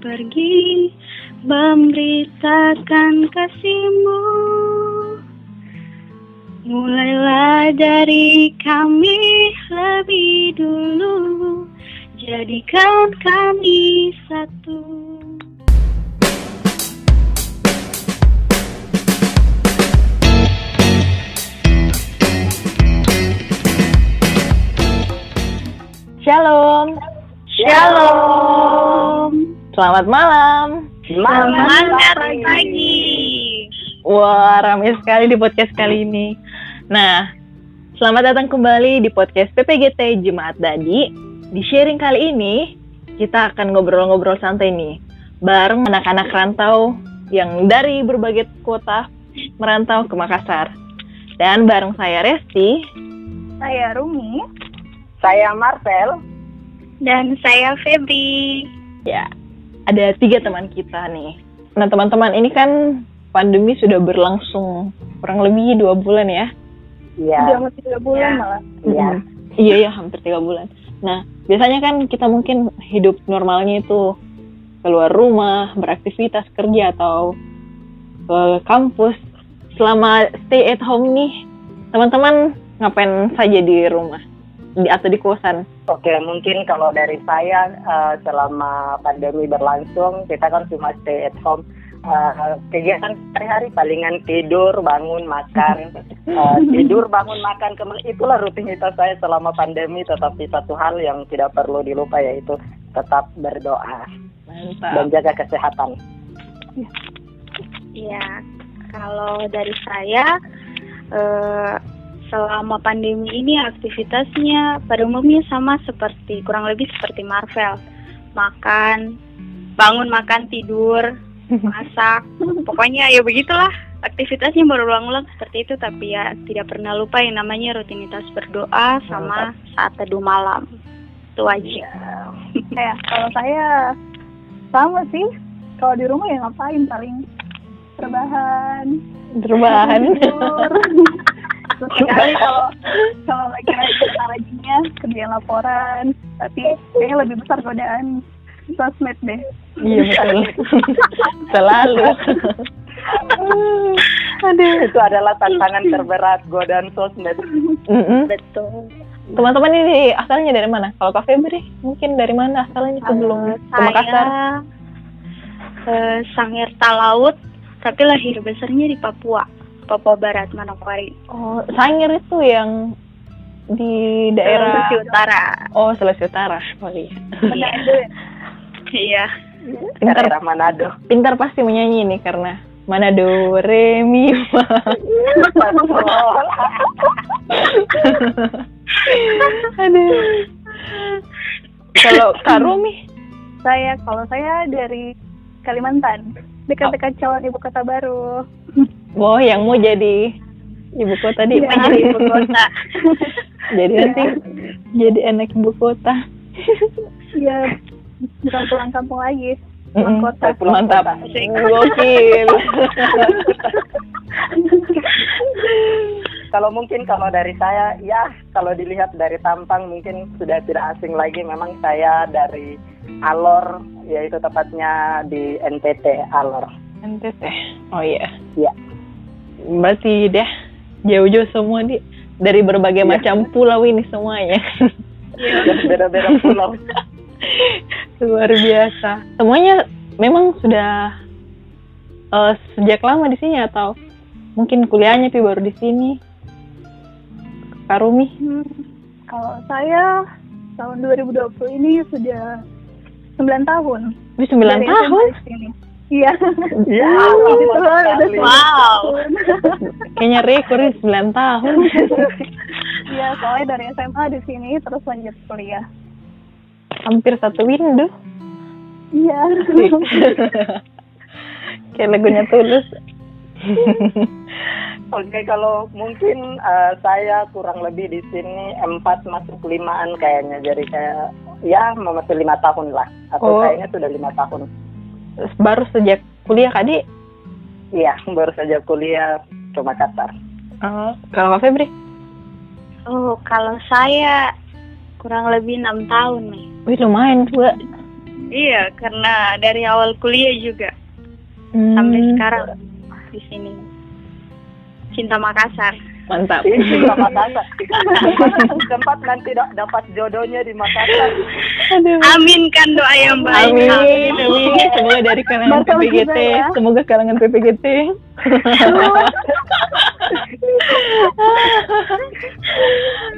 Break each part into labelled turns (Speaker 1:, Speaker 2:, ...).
Speaker 1: pergi memberitakan kasihmu. Mulailah dari kami lebih dulu Jadikan kami satu.
Speaker 2: Shalom.
Speaker 1: Shalom
Speaker 2: Selamat malam.
Speaker 1: Selamat pagi
Speaker 2: Wah, ramai sekali di podcast kali ini. Nah, selamat datang kembali di podcast PPGT Jemaat Dadi. Di sharing kali ini, kita akan ngobrol-ngobrol santai nih. Bareng anak-anak rantau yang dari berbagai kota merantau ke Makassar. Dan bareng saya Resti.
Speaker 1: Saya Rumi
Speaker 3: Saya Marvel.
Speaker 1: Dan saya Febri
Speaker 2: Ya, ada tiga teman kita nih. Nah, teman-teman, ini kan pandemi sudah berlangsung kurang lebih dua bulan ya.
Speaker 3: Iya.
Speaker 1: mau tiga bulan
Speaker 3: Ya.
Speaker 1: malah
Speaker 3: Iya.
Speaker 2: Mm. Iya, iya, hampir tiga bulan. Nah, biasanya kan kita mungkin hidup normalnya itu keluar rumah, beraktivitas kerja atau ke kampus. Selama stay at home nih, teman-teman ngapain saja di rumah di atau di kosan?
Speaker 3: Oke, mungkin kalau dari saya eh, selama pandemi berlangsung, kita kan cuma stay at home. Eh, kegiatan sehari-hari palingan tidur, bangun, makan, Eh, tidur, bangun, makan. Kemudian itulah rutinitas saya selama pandemi. Tetapi satu hal yang tidak perlu dilupa yaitu tetap berdoa
Speaker 2: Mantap.
Speaker 3: dan jaga kesehatan.
Speaker 1: Ya, kalau dari saya eh, selama pandemi ini aktivitasnya pada umumnya sama seperti kurang lebih seperti Marvel, makan, bangun makan tidur, masak, pokoknya ya begitulah aktivitasnya berulang-ulang seperti itu. Tapi ya tidak pernah lupa yang namanya rutinitas berdoa sama saat teduh malam. Itu wajib.
Speaker 4: Ya, kalau saya sama sih. Kalau di rumah ya ngapain? Paling rebahan,
Speaker 2: Terbahan.
Speaker 4: sekali kalau kalau lagi rajin rajinnya kerjaan laporan, tapi kayaknya lebih besar godaan sosmed deh.
Speaker 2: Iya betul. Selalu. Aduh.
Speaker 3: Itu adalah tantangan terberat godaan sosmed.
Speaker 2: Mm-mm.
Speaker 1: Betul.
Speaker 2: Teman-teman ini asalnya dari mana? Kalau Kak Febri mungkin dari mana asalnya sebelum ke Makassar?
Speaker 1: Saya eh, Sangir Talaut, tapi lahir besarnya di Papua, Papua Barat, Manokwari.
Speaker 2: Oh, Sangir itu yang di daerah
Speaker 1: Sulawesi Utara.
Speaker 2: Oh, Sulawesi Utara. Oh iya.
Speaker 1: Iya.
Speaker 2: Pintar,
Speaker 3: Daerah Manado.
Speaker 2: pintar pasti menyanyi nih karena Manado, Re, Mi, Fa. Aduh. Kalau Kak Rumi,
Speaker 4: Saya kalau saya dari Kalimantan, dekat-dekat calon ibu kota baru.
Speaker 2: Oh yang mau jadi ibu kota di
Speaker 4: Iya.
Speaker 1: Menjadi ibu kota.
Speaker 2: jadi nanti jadi anak ibu kota.
Speaker 4: Ya, bukan pulang kampung lagi. Pulang
Speaker 2: Mm-mm.
Speaker 4: kota.
Speaker 2: Mantap.
Speaker 1: Asik.
Speaker 2: Gokil.
Speaker 3: Kalau mungkin kalau dari saya, ya kalau dilihat dari tampang mungkin sudah tidak asing lagi. Memang saya dari Alor, yaitu tepatnya di NTT Alor.
Speaker 2: NTT. Oh iya.
Speaker 3: Iya.
Speaker 2: Berarti deh jauh-jauh semua di dari berbagai
Speaker 3: Iya.
Speaker 2: macam pulau ini semuanya.
Speaker 3: Beda-beda pulau.
Speaker 2: Luar biasa. Semuanya memang sudah eh, sejak lama di sini atau mungkin kuliahnya tapi baru di sini. Kak Rumi.
Speaker 4: Hmm, kalau saya tahun 2020 ini sudah 9 tahun.
Speaker 2: Wih, 9
Speaker 4: Dari SMA
Speaker 2: tahun.
Speaker 4: di sini. Iya.
Speaker 3: Ya.
Speaker 4: 9
Speaker 1: Wow.
Speaker 2: Kayaknya rekor ini 9 tahun.
Speaker 4: Iya, soalnya dari SMA di sini terus lanjut kuliah.
Speaker 2: Hampir satu window.
Speaker 4: Iya.
Speaker 2: Kayak lagunya tulus.
Speaker 3: Oke, kalau mungkin eh, saya kurang lebih di sini empat masuk limaan kayaknya. Jadi kayak ya mau masuk lima tahun lah.
Speaker 2: Oh.
Speaker 3: Atau kayaknya sudah lima tahun.
Speaker 2: Baru sejak kuliah Kak Di.
Speaker 3: Iya, baru saja kuliah ke Makassar.
Speaker 2: Oh, kalau Kak Febri?
Speaker 1: Oh, kalau saya kurang lebih enam tahun nih.
Speaker 2: Wih lumayan juga.
Speaker 1: Iya, karena dari awal kuliah juga
Speaker 2: Hmm,
Speaker 1: sampai sekarang di sini. Cinta Makassar.
Speaker 2: Mantap.
Speaker 3: Ini juga Makassar. Sempat nanti da- dapat jodohnya di Makassar.
Speaker 1: Amin kan doa yang baik.
Speaker 2: Amin, amin. Semoga dari kalangan PPGT,
Speaker 4: ya.
Speaker 2: semoga kalangan PPGT.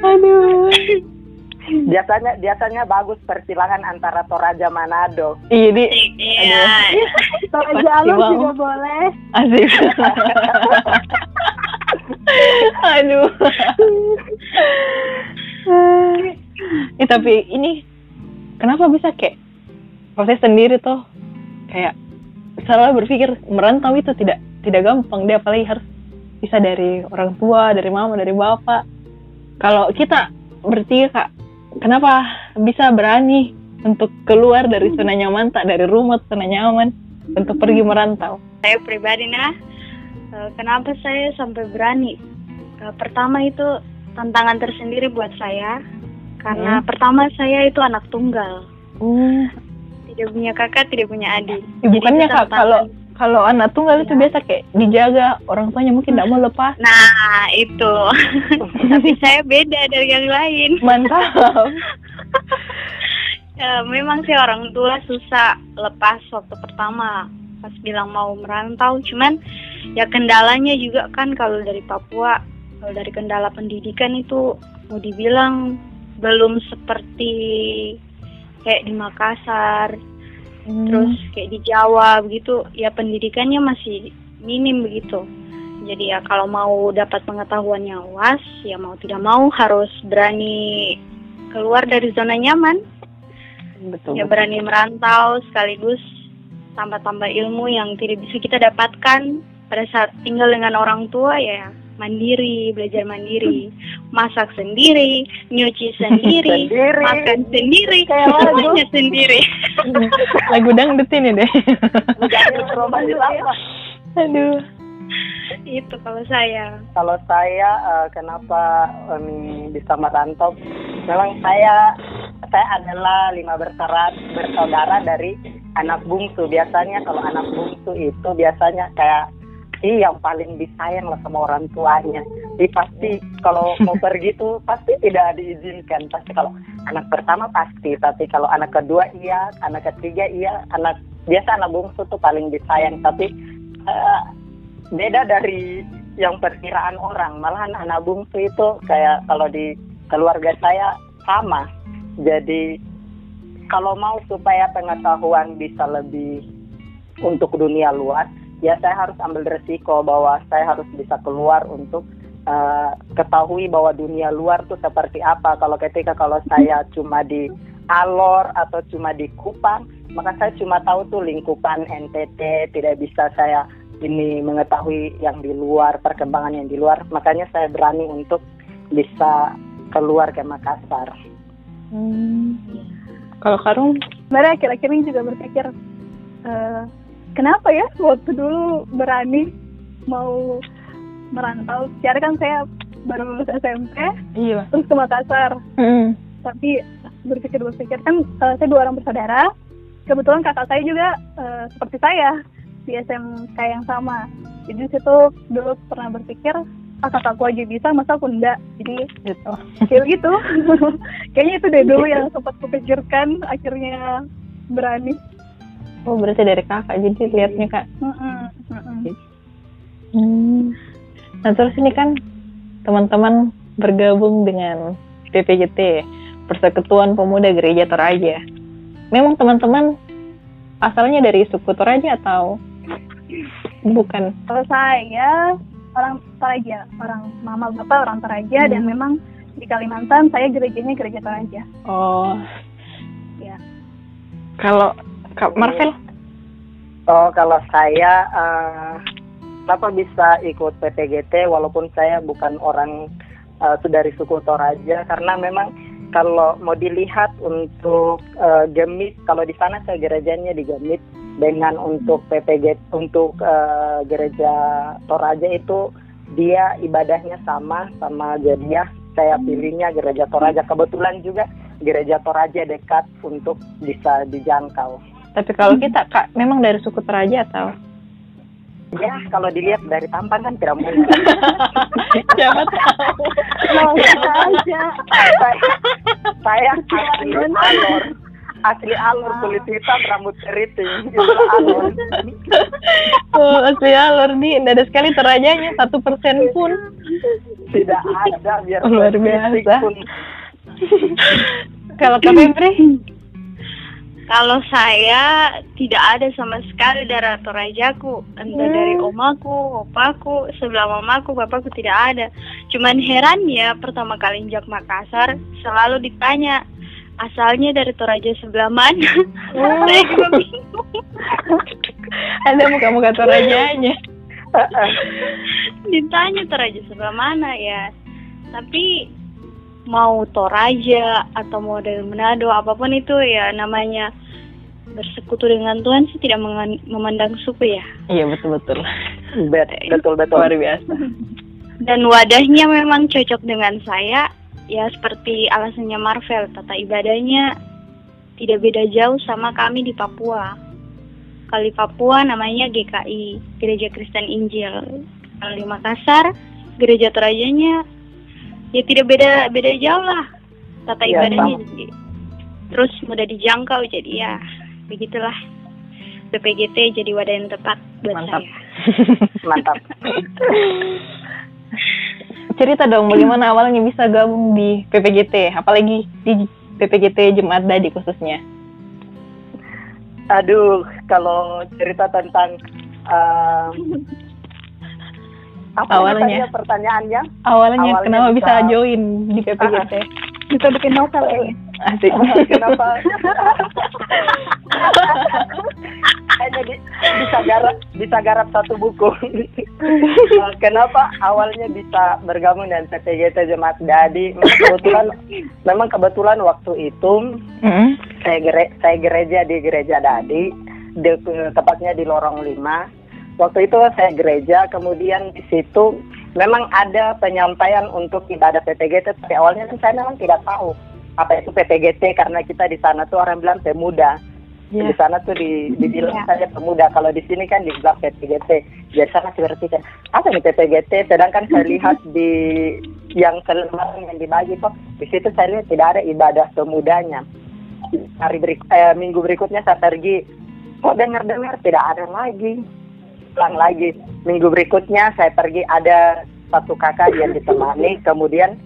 Speaker 2: Aduh.
Speaker 3: Biasanya biasanya bagus persilangan antara Toraja Manado.
Speaker 2: Ini
Speaker 1: Iya.
Speaker 4: Toraja Alus
Speaker 2: mau.
Speaker 4: juga boleh.
Speaker 2: asik. Aduh. eh, tapi ini kenapa bisa kayak proses sendiri tuh kayak selalu berpikir merantau itu tidak tidak gampang dia apalagi harus bisa dari orang tua dari mama dari bapak. Kalau kita bertiga kak kenapa bisa berani untuk keluar dari zona nyaman tak dari rumah zona nyaman untuk pergi merantau?
Speaker 1: Saya pribadi nah, kenapa saya sampai berani? Eh, Pertama itu tantangan tersendiri buat saya, karena
Speaker 2: Hmm.
Speaker 1: pertama saya itu anak tunggal,
Speaker 2: uh,
Speaker 1: tidak punya kakak, tidak punya adik.
Speaker 2: Ya, bukannya kak kalau kalau anak tunggal itu biasa kayak dijaga orang tuanya mungkin tidak mau lepas.
Speaker 1: Nah itu, tapi saya beda dari yang lain.
Speaker 2: mantap.
Speaker 1: Ya, memang sih orang tua susah lepas waktu pertama. Pas bilang mau merantau cuman ya kendalanya juga kan kalau dari Papua kalau dari kendala pendidikan itu mau dibilang belum seperti kayak di Makassar terus kayak di Jawa begitu ya pendidikannya masih minim begitu. Jadi ya kalau mau dapat pengetahuan yang luas ya mau tidak mau harus berani keluar dari zona nyaman.
Speaker 2: Betul
Speaker 1: ya berani merantau sekaligus tambah-tambah ilmu yang tidak bisa kita dapatkan pada saat tinggal dengan orang tua ya mandiri belajar mandiri masak sendiri nyuci sendiri,
Speaker 3: Sendiri.
Speaker 1: makan sendiri semuanya sendiri.
Speaker 2: Lagu dangdut ini deh aduh.
Speaker 1: itu kalau saya.
Speaker 3: Kalau saya eh, kenapa em, bisa merantau? Memang saya saya adalah lima bersaudara bersaudara dari anak bungsu. Biasanya kalau anak bungsu itu biasanya kayak si yang paling disayang lah sama orang tuanya. Jadi pasti kalau mau pergi tuh pasti tidak diizinkan. Pasti kalau anak pertama pasti, tapi kalau anak kedua iya, anak ketiga iya, anak biasa anak bungsu tuh paling disayang. Tapi eh, beda dari yang perkiraan orang. Malahan anak bungsu itu kayak kalau di keluarga saya sama. Jadi kalau mau supaya pengetahuan bisa lebih untuk dunia luar, ya saya harus ambil resiko bahwa saya harus bisa keluar untuk eh, ketahui bahwa dunia luar tuh seperti apa. Kalau ketika kalau saya cuma di Alor atau cuma di Kupang, maka saya cuma tahu tuh lingkupan NTT, tidak bisa saya ini mengetahui yang di luar, perkembangan yang di luar. Makanya saya berani untuk bisa keluar ke Makassar.
Speaker 2: Hmm. kalau Karung
Speaker 4: Sebenarnya akhir-akhir ini juga berpikir eh, kenapa ya waktu dulu berani mau merantau. Secara kan saya baru lulus SMP
Speaker 2: iya
Speaker 4: terus ke Makassar.
Speaker 2: Hmm.
Speaker 4: Tapi berpikir berpikir kan eh, saya dua orang bersaudara. Kebetulan kakak saya juga eh, seperti saya di SMK yang sama. Jadi di situ dulu pernah berpikir ah kakakku aja bisa masa aku enggak jadi
Speaker 2: gitu
Speaker 4: kayak gitu kayaknya itu deh dulu yang sempat kupikirkan akhirnya berani
Speaker 2: oh berarti dari kakak jadi lihatnya kak
Speaker 4: Mm-mm, mm-mm.
Speaker 2: Hmm. Nah terus ini kan teman-teman bergabung dengan PPGT Persekutuan Pemuda Gereja Toraja. Memang teman-teman asalnya dari suku Toraja atau bukan?
Speaker 4: kalau saya orang Toraja orang mama bapak orang Toraja dan
Speaker 2: Hmm.
Speaker 4: memang di Kalimantan saya gerejanya gereja Toraja
Speaker 2: Oh.
Speaker 4: Ya.
Speaker 2: Kalau Kak Marvel?
Speaker 3: Oh, kalau saya kenapa bisa ikut PPGT walaupun saya bukan orang eh, dari suku Toraja karena memang kalau mau dilihat untuk eh, Gemit kalau di sana saya gerejanya di Gemit dengan untuk PPG untuk eh, gereja Toraja itu dia ibadahnya sama sama Jadiah saya pilihnya gereja Toraja kebetulan juga gereja Toraja dekat untuk bisa dijangkau.
Speaker 2: Tapi kalau kita kak memang dari suku Toraja atau?
Speaker 3: Ya, kalau dilihat dari tampang kan tidak mungkin.
Speaker 2: Siapa tahu.
Speaker 4: Langsung aja.
Speaker 3: saya asli alor, asli alor kulit hitam, rambut keriting, itulah alor.
Speaker 2: Oh, asli alor nih, tidak ada sekali Torajanya satu persen pun.
Speaker 3: Tidak ada biar
Speaker 2: Luar biasa. Kalau Kak Febri?
Speaker 1: Kalau saya tidak ada sama sekali darah Torajaku, entah dari omaku, opaku, sebelah mamaku, bapakku tidak ada. Cuman heran ya, pertama kali injak Makassar selalu ditanya asalnya dari Toraja sebelah mana. Saya juga bingung.
Speaker 2: Ada muka-muka Torajanya.
Speaker 1: ditanya Toraja sebelah mana ya. Tapi mau Toraja atau mau dari Manado apa pun itu ya namanya bersekutu dengan Tuhan sih tidak memandang suku ya.
Speaker 2: Iya betul-betul.
Speaker 3: Bet- Betul betul.
Speaker 2: Luar biasa.
Speaker 1: Dan wadahnya memang cocok dengan saya ya seperti alasannya Marvel tata ibadahnya tidak beda jauh sama kami di Papua. Kalau di Papua namanya GKI, Gereja Kristen Injil. Kalau di Makassar, Gereja Torajanya ya tidak beda beda jauh lah tata
Speaker 3: Iya,
Speaker 1: ibadahnya.
Speaker 3: sama.
Speaker 1: Jadi, terus mudah dijangkau jadi ya begitulah. PPGT jadi wadah yang tepat buat
Speaker 2: Mantap.
Speaker 1: saya.
Speaker 3: Mantap.
Speaker 2: Cerita dong bagaimana awalnya bisa gabung di PPGT, apalagi di PPGT Jemaat Dadi khususnya.
Speaker 3: Aduh, kalau cerita tentang um, apa
Speaker 2: Awalnya.
Speaker 3: pertanyaannya?
Speaker 2: Awalnya,
Speaker 3: Awalnya
Speaker 2: kenapa bisa
Speaker 3: bisa-
Speaker 2: join di PPGT?
Speaker 4: Bisa bikin novel kayaknya.
Speaker 2: Asik.
Speaker 3: Kenapa? Hanya di- bisa garap bisa garap satu buku. Eh, Kenapa awalnya bisa bergabung dengan PPGT Jemaat Dadi? Kebetulan memang kebetulan waktu itu
Speaker 2: Mm-mm.
Speaker 3: saya gere- saya gereja di gereja Dadi, di- tepatnya di Lorong 5. Waktu itu saya gereja, kemudian di situ memang ada penyampaian untuk ibadah PPGT, tapi awalnya kan saya memang tidak tahu apa itu PPGT karena kita di sana tuh orang bilang pemuda.
Speaker 2: Iya.
Speaker 3: Di sana tuh di, dibilang
Speaker 1: Iya.
Speaker 3: saja pemuda, kalau di sini kan dibilang PPGT. Jadi saya masih berpikir, apa nih PPGT? Sedangkan saya lihat di yang lembaran yang dibagi kok, di situ saya lihat tidak ada ibadah pemudanya hari berik eh, minggu berikutnya saya pergi kok dengar dengar tidak ada lagi pulang lagi. Minggu berikutnya saya pergi ada satu kakak yang ditemani kemudian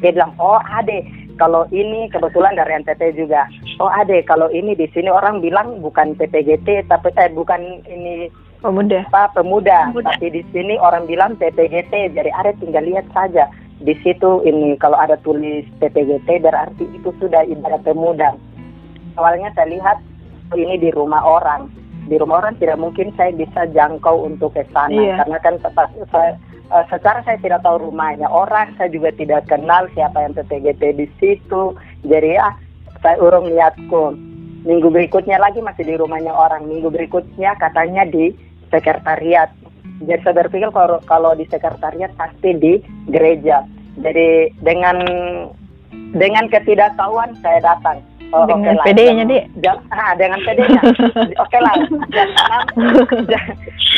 Speaker 3: dia bilang oh ade kalau ini kebetulan dari NTT juga. Oh ade kalau ini di sini orang bilang bukan PPGT tapi eh bukan ini
Speaker 2: Pemuda.
Speaker 3: apa pemuda,
Speaker 1: Pemuda.
Speaker 3: tapi di sini orang bilang PPGT jadi ada tinggal lihat saja. Di situ ini kalau ada tulis PPGT berarti itu sudah ibadah pemuda. Awalnya saya lihat oh, ini di rumah orang di rumah orang tidak mungkin saya bisa jangkau untuk ke sana.
Speaker 2: Iya.
Speaker 3: karena kan tepat saya eh, secara saya tidak tahu rumahnya orang saya juga tidak kenal siapa yang PPGT di situ. Jadi ya saya urung niatku. Minggu berikutnya lagi masih di rumahnya orang. Minggu berikutnya katanya di sekretariat. Jadi saya berpikir kalau kalau di sekretariat pasti di gereja. Jadi dengan dengan ketidaktahuan saya datang Oh,
Speaker 2: Dengan
Speaker 3: oke lah.
Speaker 2: PD-nya,
Speaker 3: jam, ah, dengan PD-nya. Oke lah. Jam 6, jam,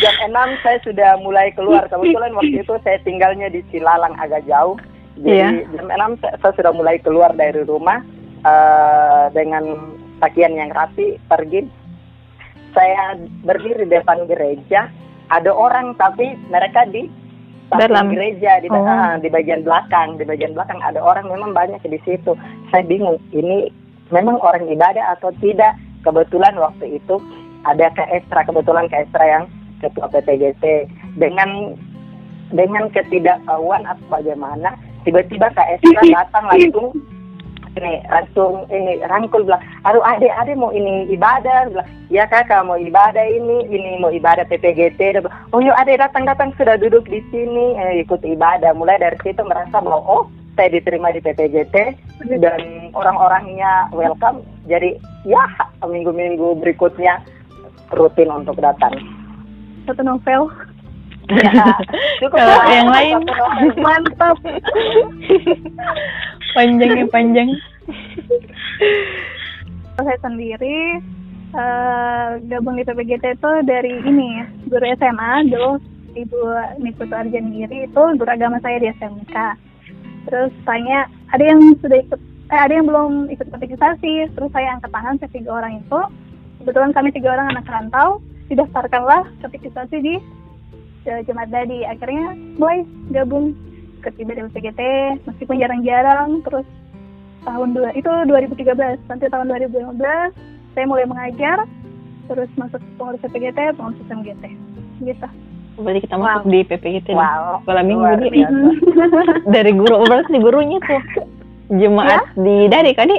Speaker 3: jam 6 saya sudah mulai keluar. Kebetulan waktu itu saya tinggalnya di Cilalang agak jauh. Jadi
Speaker 2: Iya.
Speaker 3: jam 6 saya, saya sudah mulai keluar dari rumah eh, dengan pakaian yang rapi pergi. Saya berdiri di depan gereja. Ada orang tapi mereka di
Speaker 2: Dalam.
Speaker 3: gereja di,
Speaker 2: Oh.
Speaker 3: ah, di bagian belakang. Di bagian belakang ada orang memang banyak di situ. Saya bingung ini memang orang ibadah atau tidak. Kebetulan waktu itu ada Kak Estra, kebetulan Kak Estra yang ketua PPGT dengan dengan ketidaktahuan atau bagaimana tiba-tiba Kak Estra datang langsung ini langsung ini rangkul bilang aduh adek adek mau ini ibadah. Bilang ya kakak mau ibadah ini ini mau ibadah PPGT Dia bilang, oh yuk adek datang datang sudah duduk di sini. Eh, ikut ibadah. Mulai dari situ merasa bahwa oh saya diterima di PPGT dan orang-orangnya welcome jadi ya minggu-minggu berikutnya rutin untuk datang
Speaker 4: Satu novel.
Speaker 3: Cukup
Speaker 2: Kalau
Speaker 3: lah.
Speaker 2: yang lain.
Speaker 4: Mantap.
Speaker 2: panjang ya panjang.
Speaker 4: saya sendiri uh, gabung di PPGT itu dari ini guru SMA dulu Ibu Nikutu Arjanigiri itu guru agama saya di SMK. Terus tanya ada yang sudah ikut eh, ada yang belum ikut katekisasi terus saya angkat tangan saya tiga orang itu. Kebetulan kami tiga orang anak rantau didaftarkanlah katekisasi di uh, Jemaat Dadi akhirnya mulai gabung. Ke di PGT meskipun jarang-jarang terus tahun dua itu 2013 nanti tahun 2015 saya mulai mengajar terus masuk pengurus PGT pengurus MGT gitu
Speaker 2: Berarti kita wow. masuk di PPGT
Speaker 3: wow.
Speaker 2: Malam minggu di dari guru berarti gurunya tuh jemaat ya? di dari kan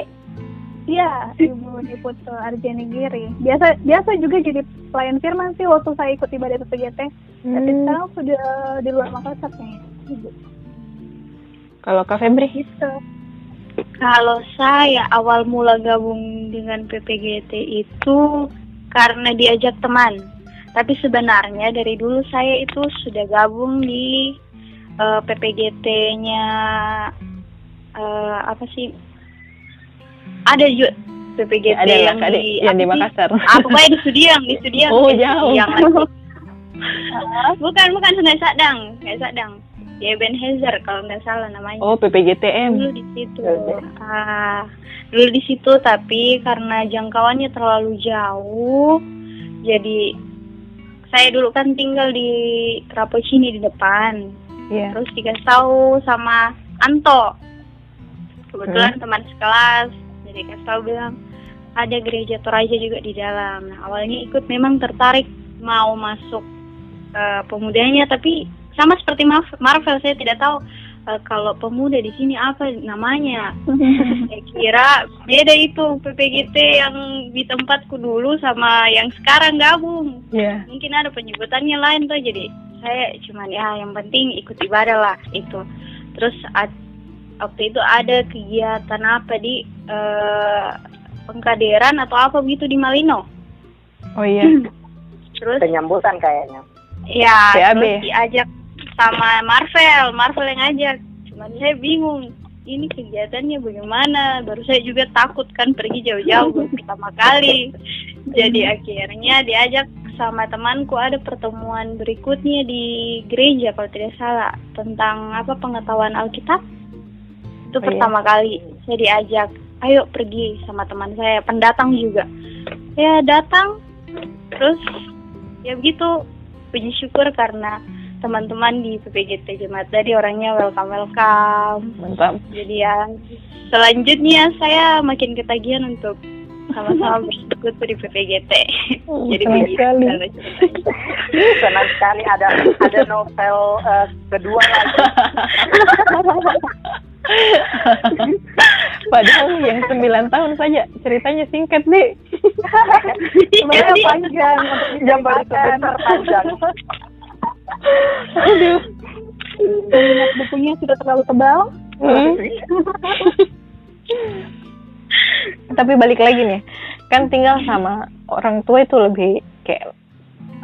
Speaker 4: Iya, Ibu di Putu Arjani Giri. Biasa biasa juga jadi pelayan firman sih waktu saya ikut ibadah PPGT. Hmm. Tapi sekarang sudah di luar Makassar nih, Ibu.
Speaker 2: Kalau Kak Febri?
Speaker 1: Gitu. Kalau saya awal mula gabung dengan PPGT itu karena diajak teman. Tapi sebenarnya dari dulu saya itu sudah gabung di uh, eh, PPGT-nya uh, eh, apa sih ada juga PPGT
Speaker 2: ada yang di yang di Makassar.
Speaker 1: Apa ah, di Sudiang, di Sudiang.
Speaker 2: Oh, jauh. Yang
Speaker 1: bukan, bukan Sungai Sadang, Sungai Sadang. Ya Ben Hezer kalau nggak salah namanya.
Speaker 2: Oh, PPGTM.
Speaker 1: Dulu di situ. Ah, dulu di situ tapi karena jangkauannya terlalu jauh, jadi saya dulu kan tinggal di Rapocini di depan. Yeah. Terus dikasih tahu sama Anto. Kebetulan hmm. teman sekelas jadi kasih tahu bilang ada gereja Toraja juga di dalam nah awalnya ikut memang tertarik mau masuk uh, pemudanya tapi sama seperti Marvel saya tidak tahu uh, kalau pemuda di sini apa namanya saya kira beda itu PPGT yang di tempatku dulu sama yang sekarang gabung yeah. mungkin ada penyebutannya lain tuh jadi saya cuman ya yang penting ikut ibadah lah itu terus waktu itu ada kegiatan apa di uh, pengkaderan atau apa begitu di Malino.
Speaker 2: Oh iya.
Speaker 3: terus penyambutan kayaknya.
Speaker 1: Ya, terus diajak sama Marvel, Marvel yang ngajak. Cuman saya bingung, ini kegiatannya bagaimana? Baru saya juga takut kan pergi jauh-jauh pertama kali. Jadi akhirnya diajak sama temanku ada pertemuan berikutnya di gereja kalau tidak salah tentang apa pengetahuan Alkitab itu oh, iya. pertama iya? kali saya diajak ayo pergi sama teman saya pendatang juga ya datang terus ya begitu puji syukur karena teman-teman di PPGT Jemaat tadi orangnya welcome welcome
Speaker 2: mantap
Speaker 1: jadi ya selanjutnya saya makin ketagihan untuk sama-sama bersyukur di PPGT.
Speaker 2: Oh, Jadi senang sekali.
Speaker 3: senang sekali ada ada novel uh, kedua lagi.
Speaker 2: Padahal yang 9 tahun saja ceritanya singkat nih.
Speaker 4: Sebenarnya panjang
Speaker 3: yang baru sebentar panjang.
Speaker 4: Aduh. Ingat bukunya sudah terlalu tebal. Hmm.
Speaker 2: Tapi balik lagi nih, kan tinggal sama orang tua itu lebih kayak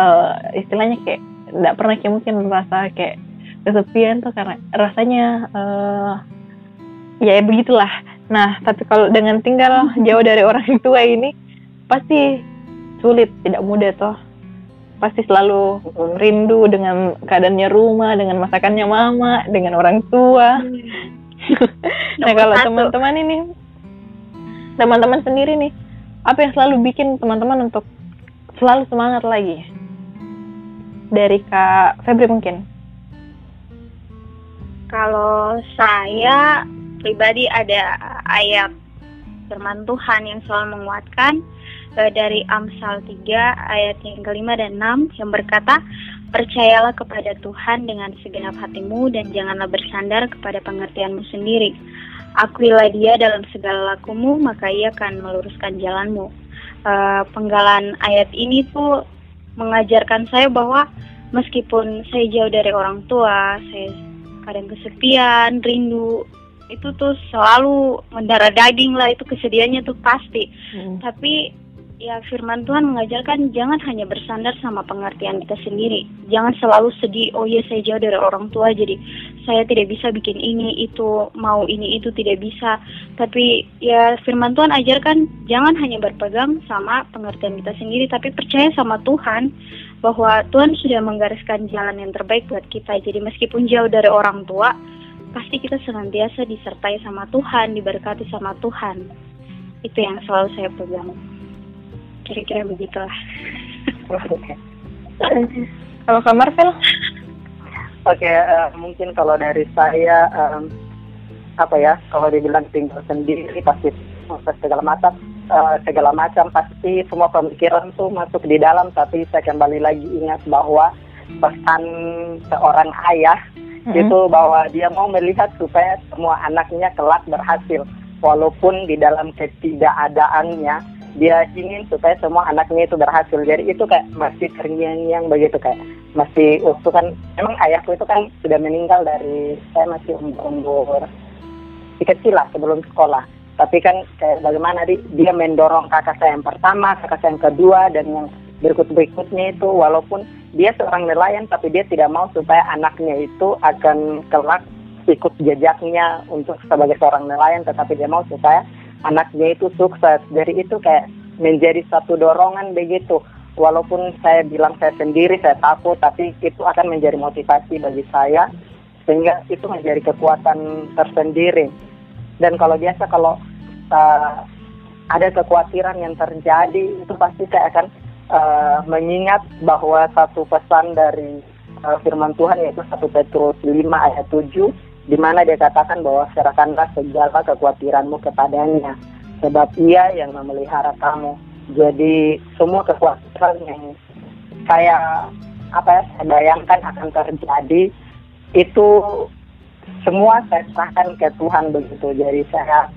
Speaker 2: uh, istilahnya kayak tidak pernah kayak mungkin merasa kayak kesepian tuh karena rasanya uh, ya begitulah nah tapi kalau dengan tinggal jauh dari orang tua ini pasti sulit tidak mudah toh pasti selalu rindu dengan keadaannya rumah dengan masakannya mama dengan orang tua. Hmm. nah kalau teman-teman ini teman-teman sendiri nih apa yang selalu bikin teman-teman untuk selalu semangat lagi? Dari kak Febri mungkin.
Speaker 1: Kalau saya pribadi ada ayat firman Tuhan yang selalu menguatkan dari Amsal 3 ayat yang kelima dan enam yang berkata Percayalah kepada Tuhan dengan segenap hatimu dan janganlah bersandar kepada pengertianmu sendiri. Akuilah dia dalam segala lakumu, maka ia akan meluruskan jalanmu. Uh, penggalan ayat ini tuh mengajarkan saya bahwa meskipun saya jauh dari orang tua, saya kadang kesepian, rindu, itu tuh selalu mendarah daging lah itu kesedihannya tuh pasti hmm. tapi ya firman Tuhan mengajarkan jangan hanya bersandar sama pengertian kita sendiri. Jangan selalu sedih oh ya saya jauh dari orang tua jadi saya tidak bisa bikin ini itu mau ini itu tidak bisa. Tapi ya firman Tuhan ajarkan jangan hanya berpegang sama pengertian kita sendiri tapi percaya sama Tuhan bahwa Tuhan sudah menggariskan jalan yang terbaik buat kita. Jadi meskipun jauh dari orang tua pasti kita senantiasa disertai sama Tuhan diberkati sama Tuhan. Itu yang selalu saya pegang kira-kira begitulah.
Speaker 2: Kalau kamar Marvel
Speaker 3: Oke, okay, uh, eh, mungkin kalau dari saya um, apa ya, kalau dibilang tinggal sendiri pasti segala macam uh, segala macam pasti semua pemikiran tuh masuk di dalam. Tapi saya kembali lagi ingat bahwa pesan seorang ayah mm-hmm. itu bahwa dia mau melihat supaya semua anaknya kelak berhasil. Walaupun di dalam ketidakadaannya dia ingin supaya semua anaknya itu berhasil. Jadi itu kayak masih terngiang-ngiang begitu kayak masih waktu kan. Emang ayahku itu kan sudah meninggal dari saya masih umur umur kecil lah sebelum sekolah. Tapi kan kayak bagaimana di, dia mendorong kakak saya yang pertama kakak saya yang kedua dan yang berikut berikutnya itu. Walaupun dia seorang nelayan tapi dia tidak mau supaya anaknya itu akan kelak ikut jejaknya untuk sebagai seorang nelayan. Tetapi dia mau supaya anaknya itu sukses. Dari itu kayak menjadi satu dorongan begitu. Walaupun saya bilang saya sendiri, saya takut, tapi itu akan menjadi motivasi bagi saya. Sehingga itu menjadi kekuatan tersendiri. Dan kalau biasa kalau uh, ada kekhawatiran yang terjadi, itu pasti saya akan uh, mengingat bahwa satu pesan dari uh, firman Tuhan yaitu 1 Petrus 5 ayat 7 di mana dia katakan bahwa serahkanlah segala kekhawatiranmu kepadanya. Sebab ia yang memelihara kamu. Jadi semua kekhawatiran yang saya apa ya saya bayangkan akan terjadi itu semua saya serahkan ke Tuhan begitu. Jadi saya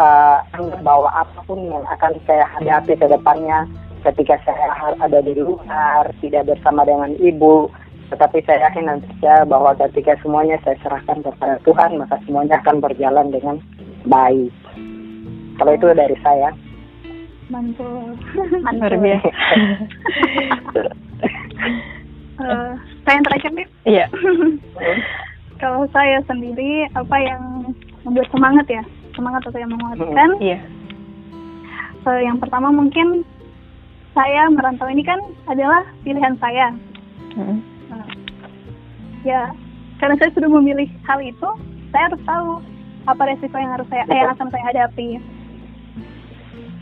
Speaker 3: uh, anggap bahwa apa pun yang akan saya hadapi ke depannya ketika saya ada di luar tidak bersama dengan ibu tetapi saya yakin nanti saya bahwa ketika semuanya saya serahkan kepada Tuhan, maka semuanya akan berjalan dengan baik. Kalau itu dari saya.
Speaker 4: Mantul.
Speaker 2: Mantul. biasa.
Speaker 4: uh, saya yang terakhir nih.
Speaker 2: Iya.
Speaker 4: Kalau saya sendiri, apa yang membuat semangat ya? Semangat atau yang menguatkan?
Speaker 2: Hmm, iya.
Speaker 4: Uh, yang pertama mungkin saya merantau ini kan adalah pilihan saya. Hmm ya karena saya sudah memilih hal itu saya harus tahu apa resiko yang harus saya yang akan saya hadapi.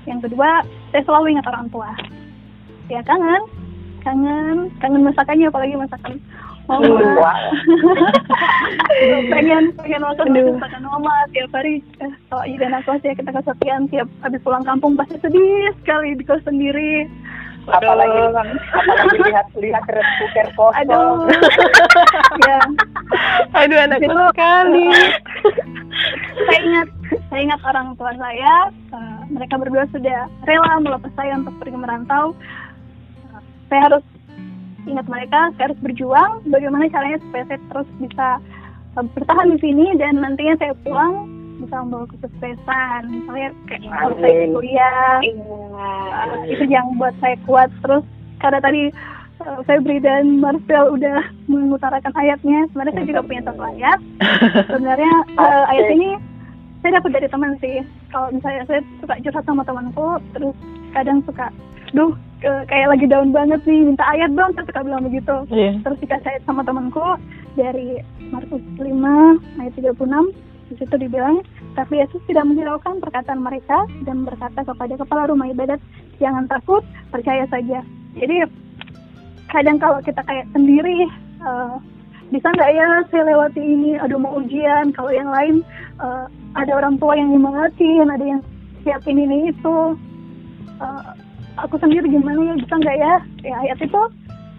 Speaker 4: Yang kedua saya selalu ingat orang tua. Ya kangen. Kangen. Kangen masakannya apalagi masakan mama pengen pengen makan masakan mama tiap hari. Eh, kalau dan aku sih kita kesepian tiap habis pulang kampung pasti sedih sekali di kos sendiri
Speaker 3: apalagi apalagi lihat lihat cooker kosong
Speaker 4: aduh. Ya.
Speaker 2: Aduh anak sekali.
Speaker 4: saya ingat saya ingat orang tua saya uh, mereka berdua sudah rela melepas saya untuk pergi merantau. Uh, saya harus ingat mereka saya harus berjuang. Bagaimana caranya supaya saya terus bisa uh, bertahan di sini dan nantinya saya pulang bisa membawa kesuksesan. Misalnya kayak kalau saya kuliah uh, itu yang buat saya kuat. Terus karena tadi uh, Febri dan Marcel udah mengutarakan ayatnya sebenarnya saya juga punya satu ayat. Sebenarnya uh, ayat ini saya dapat dari teman sih. Kalau misalnya saya suka curhat sama temanku terus kadang suka duh kayak lagi down banget nih minta ayat dong saya suka bilang begitu. Yeah. terus dikasih ayat sama temanku dari Markus 5 ayat 36 di situ dibilang, tapi Yesus tidak menghiraukan perkataan mereka dan berkata kepada kepala rumah ibadat, jangan takut, percaya saja. Jadi kadang kalau kita kayak sendiri, uh, bisa nggak ya saya lewati ini, aduh mau ujian, kalau yang lain uh, ada orang tua yang nyemangatin, ada yang siapin ini itu, uh, aku sendiri gimana ya, bisa nggak ya? Ya ayat itu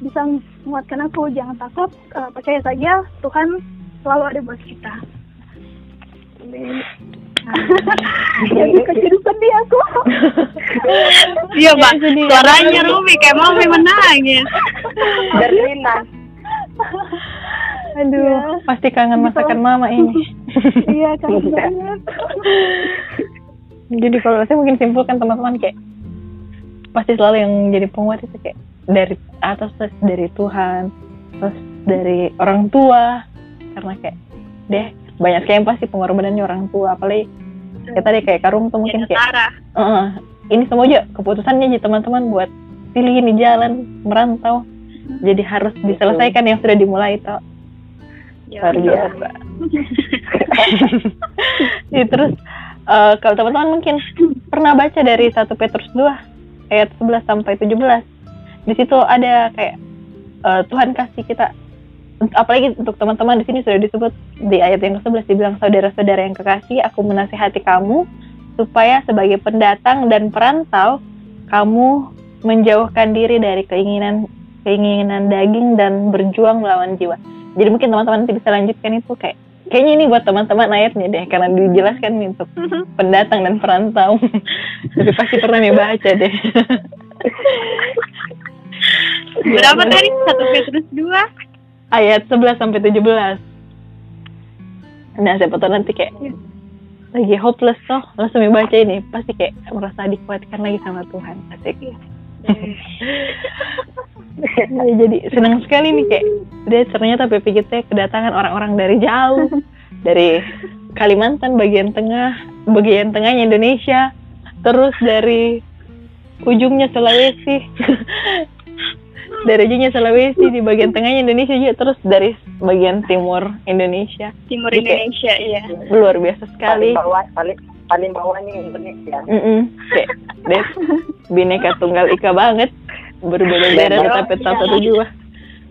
Speaker 4: bisa menguatkan aku, jangan takut, uh, percaya saja, Tuhan selalu ada buat kita. Jadi kecil sedih aku.
Speaker 1: Iya, Mbak. Suaranya Rumi kayak mau menangis.
Speaker 3: Berlinang.
Speaker 2: Aduh, ya. pasti kangen masakan mama ini.
Speaker 4: iya, kangen banget.
Speaker 2: Jadi kalau saya mungkin simpulkan teman-teman kayak pasti selalu yang jadi penguat itu kayak dari atas terus dari Tuhan, terus dari orang tua, karena kayak deh banyak sekali yang pasti pengorbanannya orang tua apalagi kita deh kayak Karum tuh mungkin kayak. "Eh, ini semua aja keputusannya aja teman-teman buat pilih ini jalan merantau. Jadi harus diselesaikan yang sudah dimulai toh.
Speaker 1: Ya,
Speaker 2: luar biasa. Ya, terus eh, kalau teman-teman mungkin pernah baca dari 1 Petrus 2 ayat 11 sampai 17 di situ ada kayak eh, Tuhan kasih kita apalagi untuk teman-teman di sini sudah disebut di ayat yang ke-11 dibilang saudara-saudara yang kekasih aku menasihati kamu supaya sebagai pendatang dan perantau kamu menjauhkan diri dari keinginan keinginan daging dan berjuang melawan jiwa jadi mungkin teman-teman nanti bisa lanjutkan itu kayak kayaknya ini buat teman-teman ayatnya deh karena dijelaskan nih untuk pendatang dan perantau tapi pasti pernah nih baca deh
Speaker 1: Berapa tadi? Satu Petrus dua.
Speaker 2: Ayat 11 sampai 17 nah siapa tahu nanti kayak lagi hopeless toh. Langsung baca ini pasti kayak merasa dikuatkan lagi sama Tuhan asik Ya, jadi senang sekali nih kayak dia ternyata PPGT kedatangan orang-orang dari jauh dari Kalimantan bagian tengah bagian tengahnya Indonesia terus dari ujungnya Sulawesi dari ujungnya Sulawesi di bagian tengahnya Indonesia juga terus dari bagian timur Indonesia
Speaker 1: Timur
Speaker 2: Oke.
Speaker 1: Indonesia, iya.
Speaker 2: luar biasa sekali
Speaker 3: paling bawah paling paling bawah nih Indonesia
Speaker 2: Mm-mm. Kayak deh bineka tunggal ika banget berbeda-beda
Speaker 3: Benar.
Speaker 2: tetapi tetap satu jiwa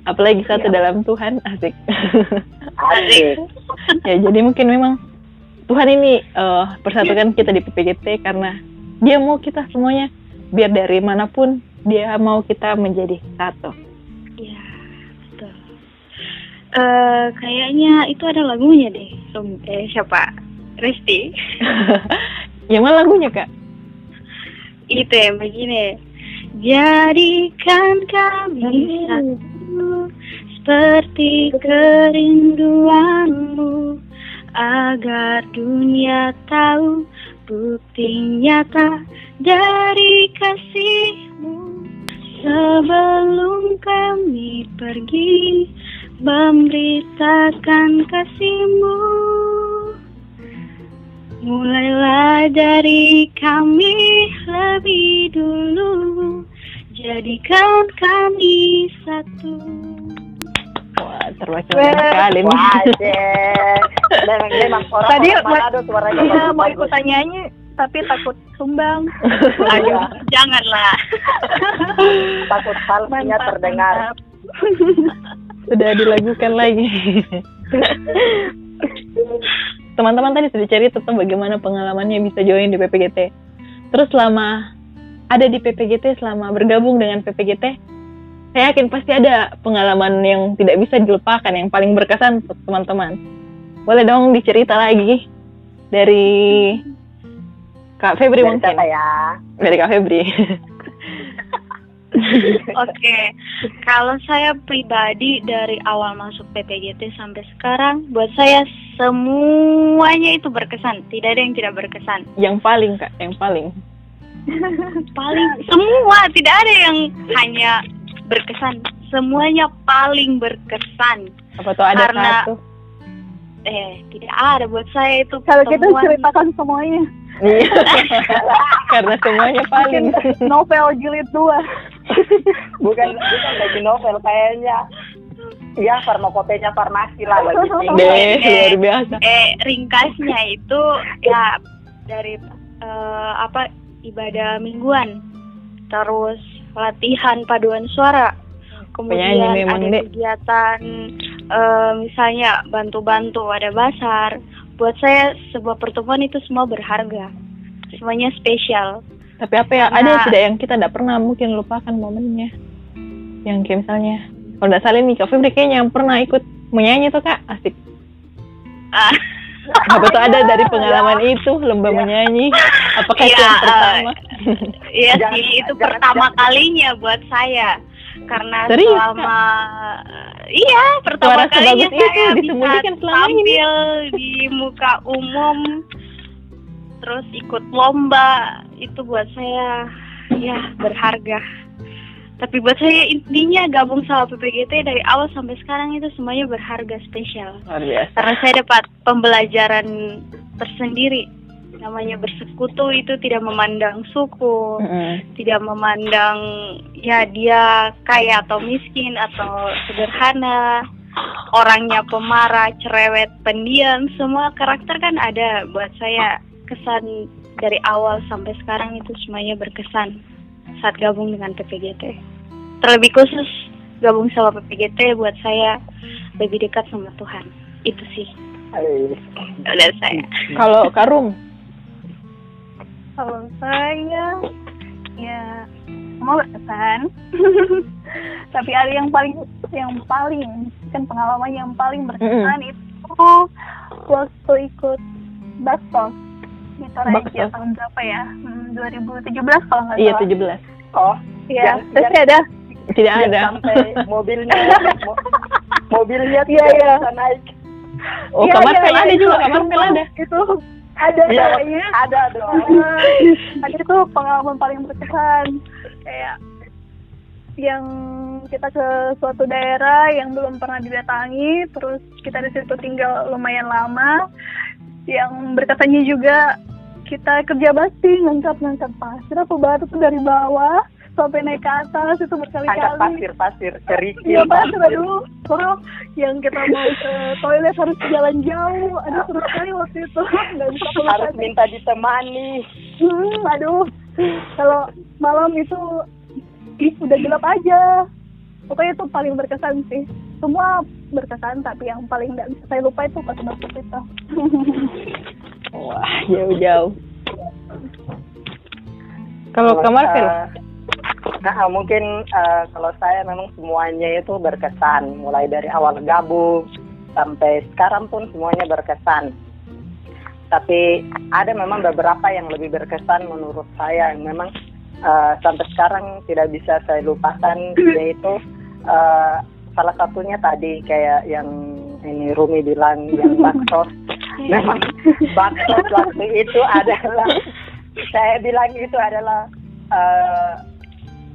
Speaker 2: apalagi satu dalam Tuhan asik
Speaker 3: asik
Speaker 2: ya jadi mungkin memang Tuhan ini eh, persatukan kita di PPGT karena dia mau kita semuanya biar dari mana pun dia mau kita menjadi satu
Speaker 1: Iya, betul. Eh, kayaknya itu ada lagunya deh. Eh, siapa? Resti.
Speaker 2: yang mana lagunya kak
Speaker 1: itu yang begini. Jadikan kami satu seperti kerinduanmu agar dunia tahu bukti nyata dari kasihmu sebelum kami pergi memberitakan kasihmu. Mulailah dari kami lebih dulu. Jadikan kami satu.
Speaker 2: Wah terwakilkan sekali
Speaker 3: orang
Speaker 4: Tadi
Speaker 3: orang Manado suaranya
Speaker 4: Iya, mau
Speaker 3: bagus.
Speaker 4: ikutan nyanyi tapi takut sumbang.
Speaker 1: Aduh, janganlah
Speaker 3: Takut
Speaker 4: Mantap,
Speaker 3: terdengar.
Speaker 4: mantap.
Speaker 2: sudah dilakukan lagi. Teman-teman tadi sudah cerita tentang bagaimana pengalamannya bisa join di PPGT. Terus selama ada di PPGT, selama bergabung dengan PPGT, saya yakin pasti ada pengalaman yang tidak bisa dilupakan, yang paling berkesan untuk teman-teman. Boleh dong dicerita lagi dari Kak Febri
Speaker 3: Dari
Speaker 2: mungkin.
Speaker 3: siapa ya?
Speaker 2: Dari Kak Febri.
Speaker 1: Oke, kalau saya pribadi dari awal masuk PPGT sampai sekarang, buat saya semuanya itu berkesan. Tidak ada yang tidak berkesan.
Speaker 2: yang paling Kak, yang paling.
Speaker 1: Paling semua tidak ada yang hanya berkesan. Semuanya paling berkesan.
Speaker 2: Apa tuh ada
Speaker 1: Karena-
Speaker 2: satu?
Speaker 1: Eh, tidak ada buat saya itu.
Speaker 4: Kalau gitu
Speaker 1: pertemuan-
Speaker 4: ceritakan semuanya.
Speaker 2: Iya. Karena semuanya paling.
Speaker 4: Novel jilid 2.
Speaker 3: Bukan bukan bagi novel kayaknya. Ya farmakopenya farmasi lah bagi tinggi.
Speaker 2: Deh, luar biasa.
Speaker 1: eh ringkasnya itu ya dari eh, apa ibadah mingguan terus latihan paduan suara kemudian
Speaker 2: Penyanyi
Speaker 1: ada kegiatan eh, misalnya bantu-bantu ada basar buat saya sebuah pertemuan itu semua berharga semuanya spesial
Speaker 2: Tapi apa ya, ada tidak yang kita tidak pernah mungkin lupakan momennya. Yang kayak misalnya, kalau tidak salah nih, Kak Febri kayaknya yang pernah ikut menyanyi tuh Kak, asik.
Speaker 1: Ah.
Speaker 2: Apa tuh ada dari pengalaman itu, lomba menyanyi? Apakah itu
Speaker 1: Iya,
Speaker 2: yang pertama?
Speaker 1: Iya sih, itu
Speaker 3: jangan-
Speaker 1: pertama
Speaker 3: jangan-
Speaker 1: kalinya buat saya. Karena
Speaker 2: Serius,
Speaker 1: selama iya pertama
Speaker 2: Suara
Speaker 1: kalinya
Speaker 2: sebagus itu
Speaker 1: saya bisa
Speaker 2: ini.
Speaker 1: tampil di muka umum, terus ikut lomba itu buat saya ya berharga. Tapi buat saya intinya gabung sama PPGT dari awal sampai sekarang itu semuanya berharga spesial.
Speaker 2: Luar biasa.
Speaker 1: Karena saya dapat pembelajaran tersendiri. Namanya bersekutu itu tidak memandang suku,
Speaker 2: Mm-mm.
Speaker 1: tidak memandang ya dia kaya atau miskin atau sederhana, orangnya pemarah, cerewet, pendiam, semua karakter kan ada buat saya kesan dari awal sampai sekarang itu semuanya berkesan saat gabung dengan PPGT. Terlebih khusus gabung sama PPGT buat saya lebih dekat sama Tuhan. Itu sih dari saya.
Speaker 2: Kalau Karung,
Speaker 4: Kalau saya ya semua berkesan. Tapi ada yang paling yang paling kan pengalaman yang paling berkesan itu waktu ikut Baksos di Toraja tahun berapa ya? Hmm, 2017 kalau nggak
Speaker 2: iya
Speaker 4: salah.
Speaker 2: 17.
Speaker 3: oh
Speaker 4: Iya,
Speaker 3: Yang-
Speaker 4: terus ada
Speaker 2: Tidak ada.
Speaker 3: sampai mobilnya mo- mobilnya
Speaker 4: Iya,
Speaker 3: tidak
Speaker 4: iya.
Speaker 3: bisa naik
Speaker 2: Oh,
Speaker 4: Iya,
Speaker 2: kamar
Speaker 4: iya,
Speaker 2: Vel ada
Speaker 4: itu-
Speaker 2: juga, kamar ada.
Speaker 4: Itu ada
Speaker 3: Iya,
Speaker 4: kayaknya.
Speaker 3: ada dong
Speaker 4: itu pengalaman paling berkesan kayak yang kita ke suatu daerah yang belum pernah didatangi, terus kita di situ tinggal lumayan lama. Yang berkesannya juga kita kerja bakti ngangkat-ngangkat pasir apa batu tuh dari bawah sampai naik ke atas itu
Speaker 3: angkat
Speaker 4: berkali-kali.
Speaker 3: pasir pasir kerikil
Speaker 4: Iya pasir aduh, Terus yang kita mau ke toilet harus jalan jauh, aduh seru sekali waktu itu nggak bisa
Speaker 3: harus minta ditemani
Speaker 4: Hmm, aduh. Kalau malam itu ih, udah gelap aja. Pokoknya itu paling berkesan sih. Semua berkesan, tapi yang paling nggak bisa saya lupa itu pas bakso itu.
Speaker 2: Wah, jauh-jauh. Kalau kamar Vel?
Speaker 3: Nah, mungkin eh, kalau saya memang semuanya itu berkesan, mulai dari awal gabung sampai sekarang pun semuanya berkesan. Tapi ada memang beberapa yang lebih berkesan menurut saya yang memang eh, sampai sekarang tidak bisa saya lupakan yaitu eh, salah satunya tadi kayak yang ini Rumi bilang yang bakso. Memang bakso waktu itu adalah saya bilang itu adalah eh,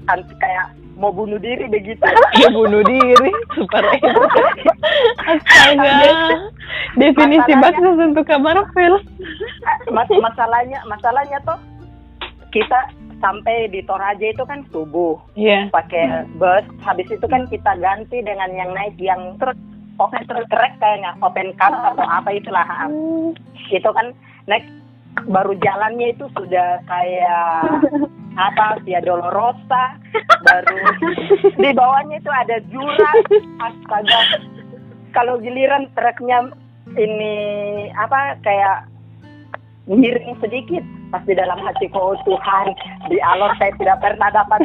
Speaker 3: an- kayak mau bunuh diri begitu.
Speaker 2: Dia bunuh diri, super. Astaga. Definisi bakso untuk kamar Vel.
Speaker 3: Mas masalahnya masalahnya tuh kita sampai di Toraja itu kan subuh
Speaker 2: Iya.
Speaker 3: pakai bus habis itu kan kita ganti dengan yang naik yang truk oh, truk kayaknya open cab atau apa itulah itu kan naik baru jalannya itu sudah kayak apa via Dolorosa. Baru di bawahnya itu ada jurang astaga. Kalau giliran truknya ini apa kayak miring sedikit pas di dalam hatiku oh Tuhan di alor saya tidak pernah dapat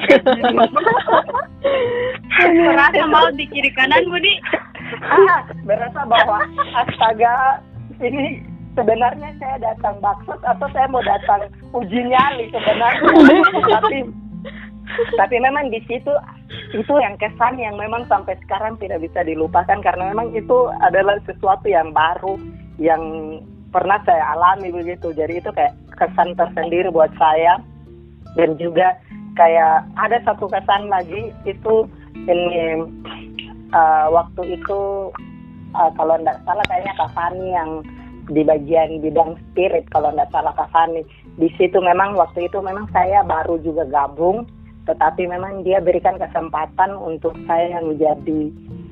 Speaker 1: Merasa mau di kiri kanan Budi.
Speaker 3: ah, berasa bahwa astaga ini sebenarnya saya datang bakso atau saya mau datang uji nyali sebenarnya? Tapi tapi memang di situ itu yang kesan yang memang sampai sekarang tidak bisa dilupakan karena memang itu adalah sesuatu yang baru yang pernah saya alami begitu. Jadi itu kayak kesan tersendiri buat saya. Dan juga kayak ada satu kesan lagi itu ini eh, waktu itu eh, kalau tidak salah kayaknya Kak Fani yang di bagian bidang spirit kalau tidak salah Kak Fani. Di situ memang waktu itu memang saya baru juga gabung tetapi memang dia berikan kesempatan untuk saya menjadi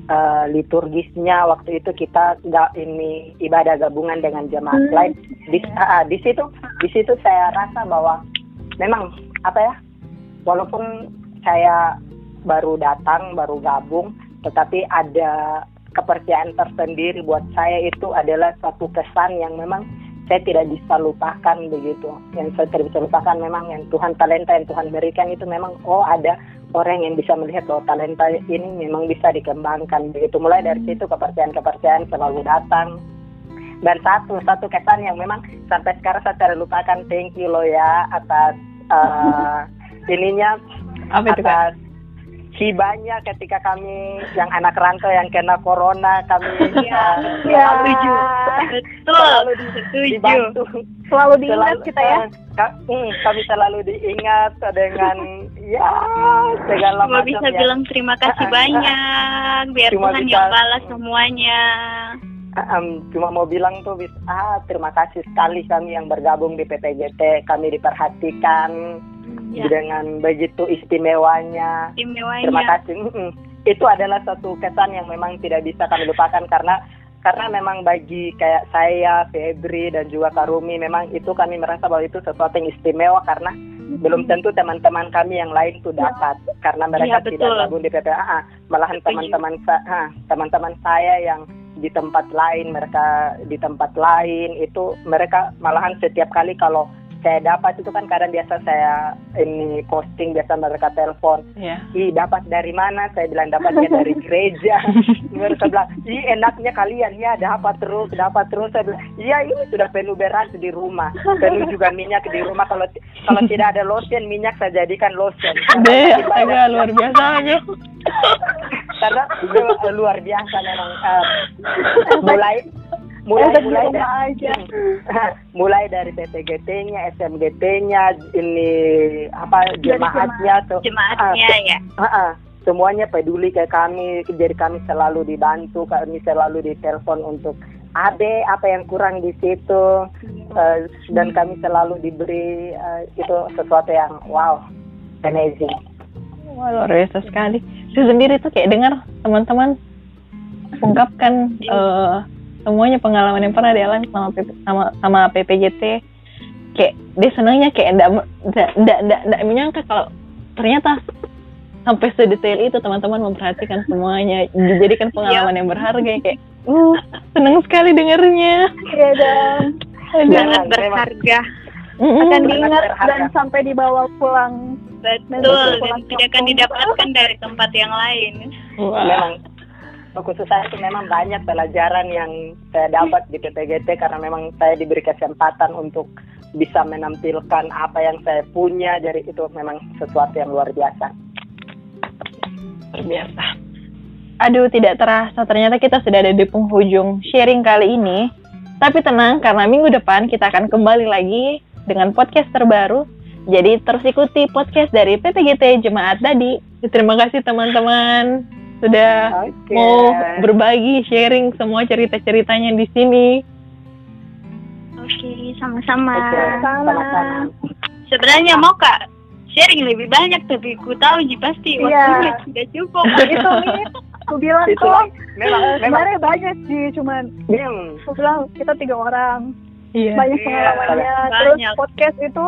Speaker 3: eh, liturgisnya. Waktu itu kita nggak ini ibadah gabungan dengan jemaat
Speaker 4: Hmm.
Speaker 3: lain. Di, ah, di situ di situ saya rasa bahwa memang apa ya walaupun saya baru datang baru gabung tetapi ada kepercayaan tersendiri buat saya itu adalah satu kesan yang memang saya tidak bisa lupakan begitu. Yang saya tidak bisa lupakan memang yang Tuhan talenta yang Tuhan berikan itu memang oh ada orang yang bisa melihat bahwa talenta ini memang bisa dikembangkan begitu. Mulai dari situ kepercayaan-kepercayaan selalu datang. Dan satu satu kesan yang memang sampai sekarang saya tidak lupakan. Thank you lo ya atas eh, ininya
Speaker 2: Apa itu, Kak?
Speaker 3: Atas hibahnya ketika kami yang anak rantau yang kena corona kami
Speaker 1: Iya. Setuju. Betul.
Speaker 3: selalu
Speaker 1: Setuju.
Speaker 3: dibantu
Speaker 4: Selalu diingat
Speaker 3: Selalu-
Speaker 4: kita ya.
Speaker 3: eh, hmm, kami selalu diingat dengan ya segala
Speaker 1: Cuma
Speaker 3: macam
Speaker 1: bisa
Speaker 3: ya.
Speaker 1: bilang terima kasih banyak, biar
Speaker 3: Cuma
Speaker 1: Tuhan
Speaker 3: bisa-
Speaker 1: yang balas semuanya.
Speaker 3: Em, cuma mau bilang tuh ah terima kasih sekali kami yang bergabung di PPGT kami diperhatikan
Speaker 1: Ya,
Speaker 3: dengan begitu istimewanya.
Speaker 1: Istimewanya.
Speaker 3: terima kasih. Itu adalah satu kesan yang memang tidak bisa kami lupakan karena karena memang bagi kayak saya Febri dan juga Karumi memang itu kami merasa bahwa itu sesuatu yang istimewa karena belum tentu teman-teman kami yang lain tuh dapat. Karena mereka
Speaker 1: Iya,
Speaker 3: tidak gabung di PPAA malahan teman-teman teman-teman saya yang di tempat lain mereka di tempat lain itu mereka malahan setiap kali kalau saya dapat itu kan kadang biasa saya ini posting biasa mereka telepon.
Speaker 2: Ya.
Speaker 3: ih dapat dari mana? Saya bilang dapatnya dari gereja. Mereka bilang ih enaknya kalian. Ya dapat terus dapat terus. Saya bilang iya ini sudah penuh beras di rumah. Penuh juga minyak di rumah. Kalau kalau tidak ada lotion minyak saya jadikan lotion.
Speaker 2: Deh, astaga luar biasa aja.
Speaker 3: karena luar biasa memang eh, mulai mulai
Speaker 4: di
Speaker 3: mulai
Speaker 4: rumah
Speaker 3: dari,
Speaker 4: aja.
Speaker 3: mulai dari PPGT-nya, SMGT-nya, ini apa jemaatnya tuh
Speaker 1: Jemaatnya
Speaker 3: Ah,
Speaker 1: ya.
Speaker 3: Ah, ah. semuanya peduli ke kami, jadi kami selalu dibantu, kami selalu ditelepon untuk Ade apa yang kurang di situ, Eh, dan kami selalu diberi eh, itu sesuatu yang wow, amazing.
Speaker 2: Wah, luar biasa sekali. Saya sendiri tuh kayak dengar teman-teman ungkapkan eh, semuanya pengalaman yang pernah dialami sama PP, sama sama PPJT. Kayak dia senangnya kayak enggak enggak enggak enggak, enggak menyangka kalau ternyata sampai sedetail itu teman-teman memperhatikan semuanya dijadikan pengalaman yang berharga kayak uh senang sekali dengarnya
Speaker 4: dong.
Speaker 2: Aduh.
Speaker 1: Sangat berharga.
Speaker 4: Akan diingat dan sampai dibawa pulang.
Speaker 1: Betul, dan tidak akan didapatkan dari tempat yang lain.
Speaker 2: Wah.
Speaker 3: Memang khusus saya itu memang banyak pelajaran yang saya dapat di PPGT karena memang saya diberi kesempatan untuk bisa menampilkan apa yang saya punya jadi itu memang sesuatu yang luar biasa.
Speaker 2: Biasa. Aduh, tidak terasa. Ternyata kita sudah ada di penghujung sharing kali ini. Tapi tenang, karena minggu depan kita akan kembali lagi dengan podcast terbaru. Jadi terus ikuti podcast dari PPGT Jemaat Dadi. Terima kasih teman-teman sudah
Speaker 3: Oke.
Speaker 2: mau berbagi sharing semua cerita-ceritanya di sini.
Speaker 1: Oke, sama-sama.
Speaker 3: Sama-sama.
Speaker 1: Sebenarnya mau kak sharing lebih banyak, tapi ku tahu Ji pasti
Speaker 4: Iya.
Speaker 1: waktunya tidak cukup.
Speaker 4: itu nih, aku bilang
Speaker 3: Itu
Speaker 4: kok
Speaker 3: memang memang
Speaker 4: sebenarnya banyak sih, cuman
Speaker 3: Hmm.
Speaker 4: aku bilang kita tiga orang,
Speaker 2: Iya.
Speaker 4: banyak
Speaker 1: Iya,
Speaker 4: pengalamannya.
Speaker 1: banyak.
Speaker 4: Terus podcast itu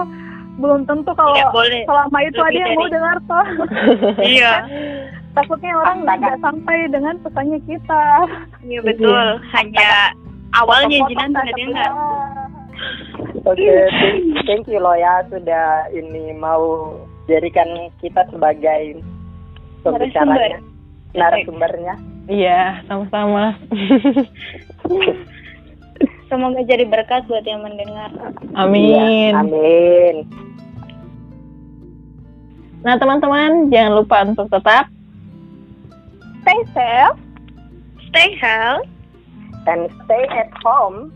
Speaker 4: belum tentu kalau
Speaker 1: boleh.
Speaker 4: selama itu
Speaker 1: Lebih
Speaker 4: ada yang mau dengar toh.
Speaker 1: Iya,
Speaker 4: Takutnya orang nggak sampai dengan pesannya kita.
Speaker 1: iya betul. Hanya awalnya Ji nanti
Speaker 4: Potong-potong
Speaker 1: nggak dengar.
Speaker 3: Oke, thank- thank you loh ya sudah ini mau jadikan kita sebagai pembicaranya, narasumbernya.
Speaker 2: Iya, sama-sama.
Speaker 1: Semoga jadi berkat buat yang mendengar.
Speaker 2: Amin.
Speaker 3: Iya, amin.
Speaker 2: Nah, teman-teman, jangan lupa untuk tetap
Speaker 4: Stay safe.
Speaker 1: Stay healthy.
Speaker 3: And stay at home.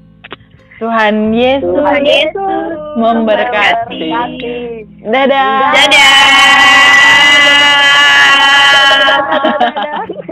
Speaker 2: Tuhan Yesus
Speaker 3: Tuhan
Speaker 1: Yesus
Speaker 2: memberkati.
Speaker 3: memberkati.
Speaker 2: Dadah.
Speaker 1: Dadah.
Speaker 4: Dadah.